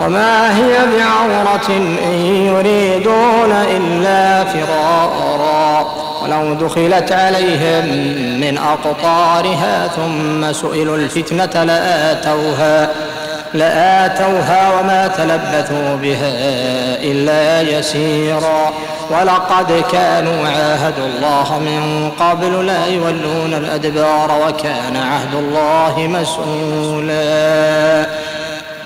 وما هي بعورة إن يريدون إلا فرارا. ولو دخلت عليهم من أقطارها ثم سئلوا الفتنة لآتوها لآتوها وما تلبثوا بها إلا يسيرا. ولقد كانوا عاهدوا الله من قبل لا يولون الأدبار وكان عهد الله مسؤولا.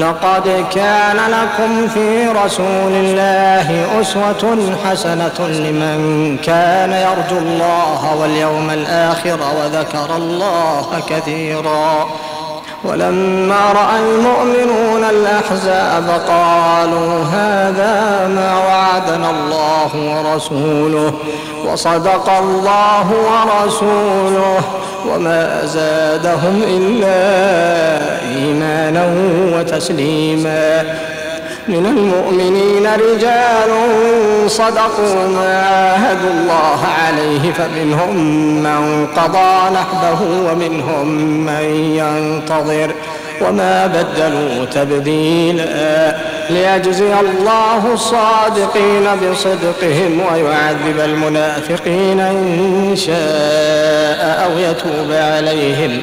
لقد كان لكم في رسول الله أسوة حسنة لمن كان يرجو الله واليوم الآخر وذكر الله كثيرا. ولما رأى المؤمنون الأحزاب قالوا هذا ما وعدنا الله ورسوله وصدق الله ورسوله وما زادهم إلا إيمانا وتسليما. من المؤمنين رجال صدقوا ما عاهدوا الله عليه فمنهم من قضى نحبه ومنهم من ينتظر. وما بدلوا تبديلا. ليجزي الله الصادقين بصدقهم ويعذب المنافقين إن شاء أو يتوب عليهم.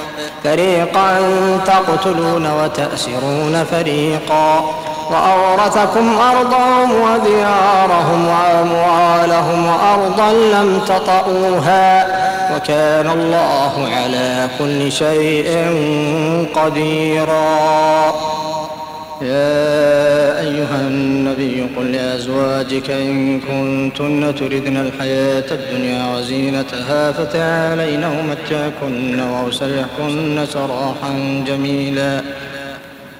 فريقا تقتلون وتأسرون فريقا وأورثكم أرضهم وديارهم وأموالهم وأرضا لم تطئوها وكان الله على كل شيء قديرا يا أيها النبي قل لأزواجك إن كنتن تردن الحياة الدنيا وزينتها فتعالين أمتعكن وأسرحكن سراحا جميلا.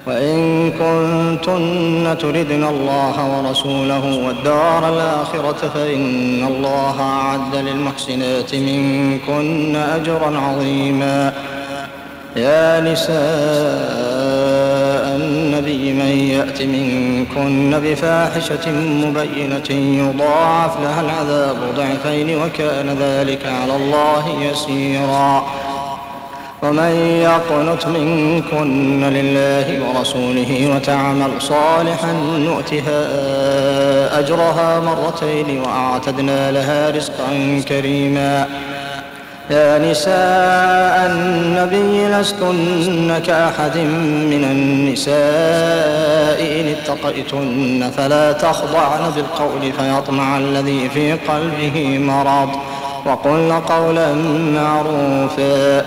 وإن كنتن تردن الله ورسوله والدار الآخرة فإن الله أعد للمحسنات منكن أجرا عظيما. يا نساء من يأت منكن بفاحشة مبينة يضاعف لها العذاب ضعفين وكان ذلك على الله يسيرا. ومن يقنت منكن لله ورسوله وتعمل صالحا نؤتها أجرها مرتين وأعتدنا لها رزقا كريما. يا نساء النبي لستن كأحد من النساء إن اتقيتن فلا تخضعن بالقول فيطمع الذي في قلبه مرض. وقلن قولا معروفا.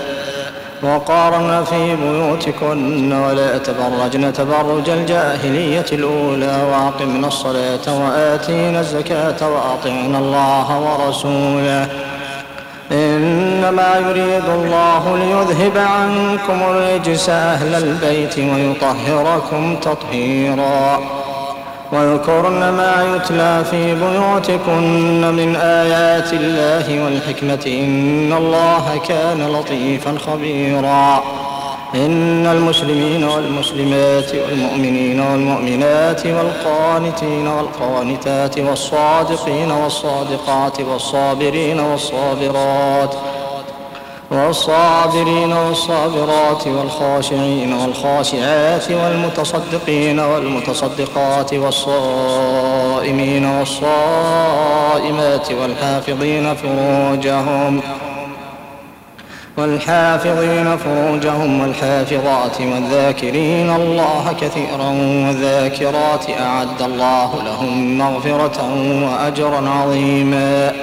وقارن في بيوتكن ولا تبرجن تبرج الجاهلية الأولى وأقمنا الصلاة وآتينا الزكاة وأطعنا الله ورسوله. إنما يريد الله ليذهب عنكم الرجس أهل البيت ويطهركم تطهيرا. واذكرن ما يتلى في بيوتكن من آيات الله والحكمة إن الله كان لطيفا خبيرا. إن المسلمين والمسلمات والمؤمنين والمؤمنات والقانتين والقانتات والصادقين والصادقات والصابرين والصابرات والصابرين والصابرات والخاشعين والخاشعات والمتصدقين والمتصدقات والصائمين والصائمات والحافظين فروجهم والحافظين فروجهم والحافظات والذاكرين الله كثيرا والذاكرات أعد الله لهم مغفرة وأجرا عظيما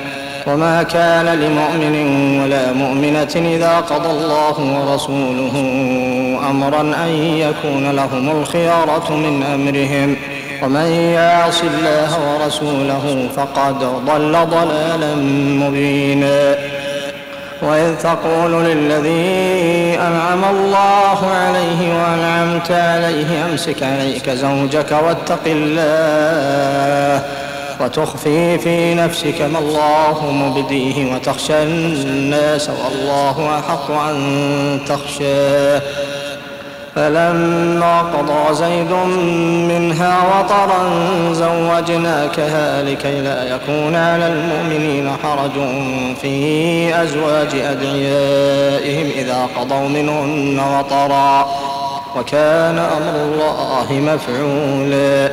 وما كان لمؤمن ولا مؤمنة إذا قضى الله ورسوله أمرا أن يكون لهم الخيارة من أمرهم. ومن يعص الله ورسوله فقد ضل ضلالا مبينا. وإذ تقول للذي أنعم الله عليه وأنعمت عليه أمسك عليك زوجك واتق الله. وتخفي في نفسك ما الله مبديه وتخشى الناس والله أحق أن تخشاه. فلما قضى زيد منها وطرا زوجناكها لكي لا يكون على المؤمنين حرج في أزواج أدعيائهم إذا قضوا منهن وطرا. وكان أمر الله مفعولا.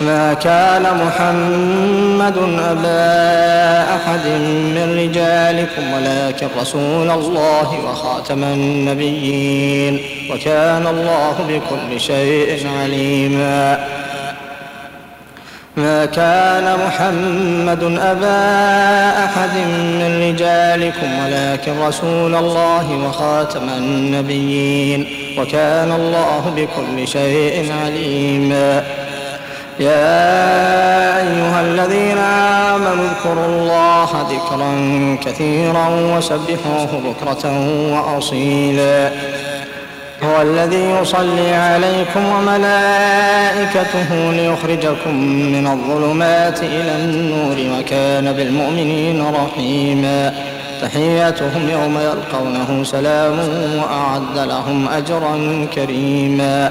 ما كان محمد أبا أحد من رجالكم ولكن رسول الله وخاتم النبيين وكان الله بكل شيء عليما. ما كان محمد أبا أحد من رجالكم ولكن رسول الله وخاتم النبيين وكان الله بكل شيء عليما. يا أيها الذين آمنوا اذكروا الله ذكرا كثيرا وسبحوه بكرة وأصيلا. هو الذي يصلي عليكم وملائكته ليخرجكم من الظلمات إلى النور وكان بالمؤمنين رحيما. تحياتهم يوم يلقونه سلام وأعد لهم أجرا كريما.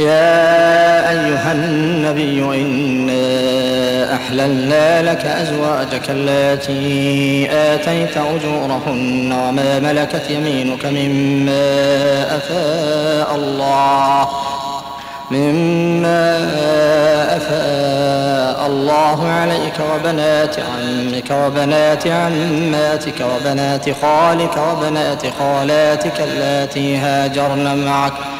يا أيها النبي إنا أحللنا لك أزواجك التي آتيت أجورهن وما ملكت يمينك مما أفاء الله مما أفاء الله عليك وبنات عمك وبنات عماتك وبنات خالك وبنات خالاتك اللاتي هاجرن معك ۖ.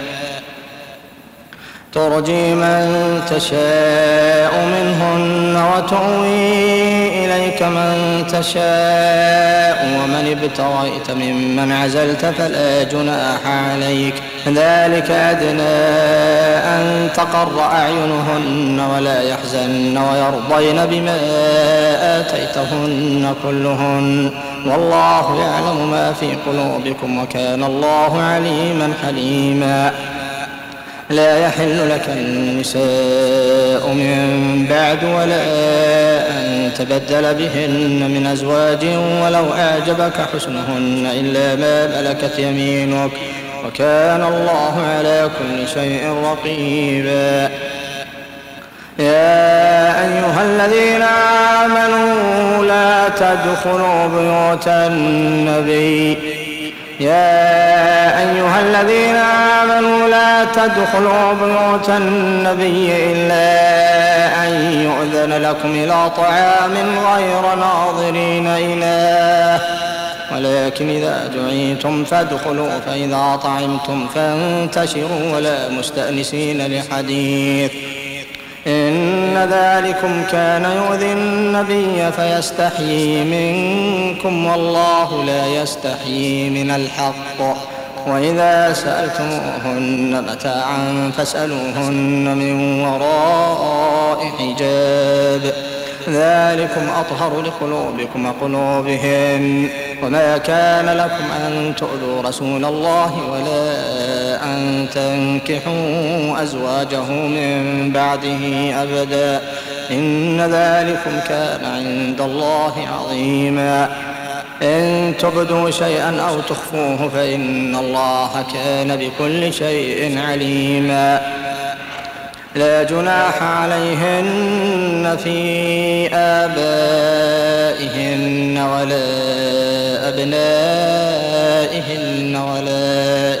ترجي من تشاء منهن وتؤوي إليك من تشاء ومن ابتغيت ممن عزلت فلا جناح عليك. ذلك أدنى أن تقر أعينهن ولا يحزن ويرضين بما آتيتهن كلهن. والله يعلم ما في قلوبكم وكان الله عليما حليما. لا يحل لك النساء من بعد ولا أن تبدل بهن من أزواج ولو أعجبك حسنهن إلا ما ملكت يمينك وكان الله على كل شيء رقيبا. يا أيها الذين آمنوا لا تدخلوا بيوت النبي يا أيها الذين آمنوا لا تدخلوا بيوت النبي إلا أن يؤذن لكم إلى طعام غير ناظرين إله ولكن إذا دعيتم فادخلوا فإذا طعمتم فانتشروا ولا مستأنسين لحديث. إن ذلكم كان يؤذي النبي فيستحيي منكم والله لا يستحيي من الحق. وإذا سألتموهن متاعا فاسألوهن من وراء حجاب. ذلكم أطهر لقلوبكم وقلوبهم. وما كان لكم أن تؤذوا رسول الله ولا أن تنكحوا أزواجه من بعده أبدا. إن ذلكم كان عند الله عظيما. إن تبدوا شيئا أو تخفوه فإن الله كان بكل شيء عليما. لا جناح عليهن في آبائهن ولا أبنائهن ولا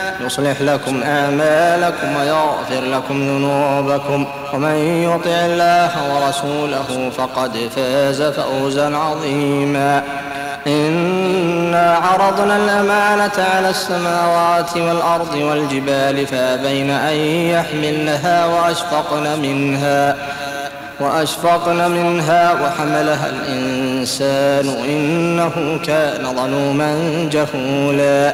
يصلح لكم أعمالكم ويغفر لكم ذنوبكم. ومن يطع الله ورسوله فقد فاز فوزا عظيما. إن إنا عرضنا الأمانة على السماوات والأرض والجبال فأبين أن يحملنها وأشفقن منها وأشفقن منها وحملها الإنسان إنه كان ظلوما جهولا.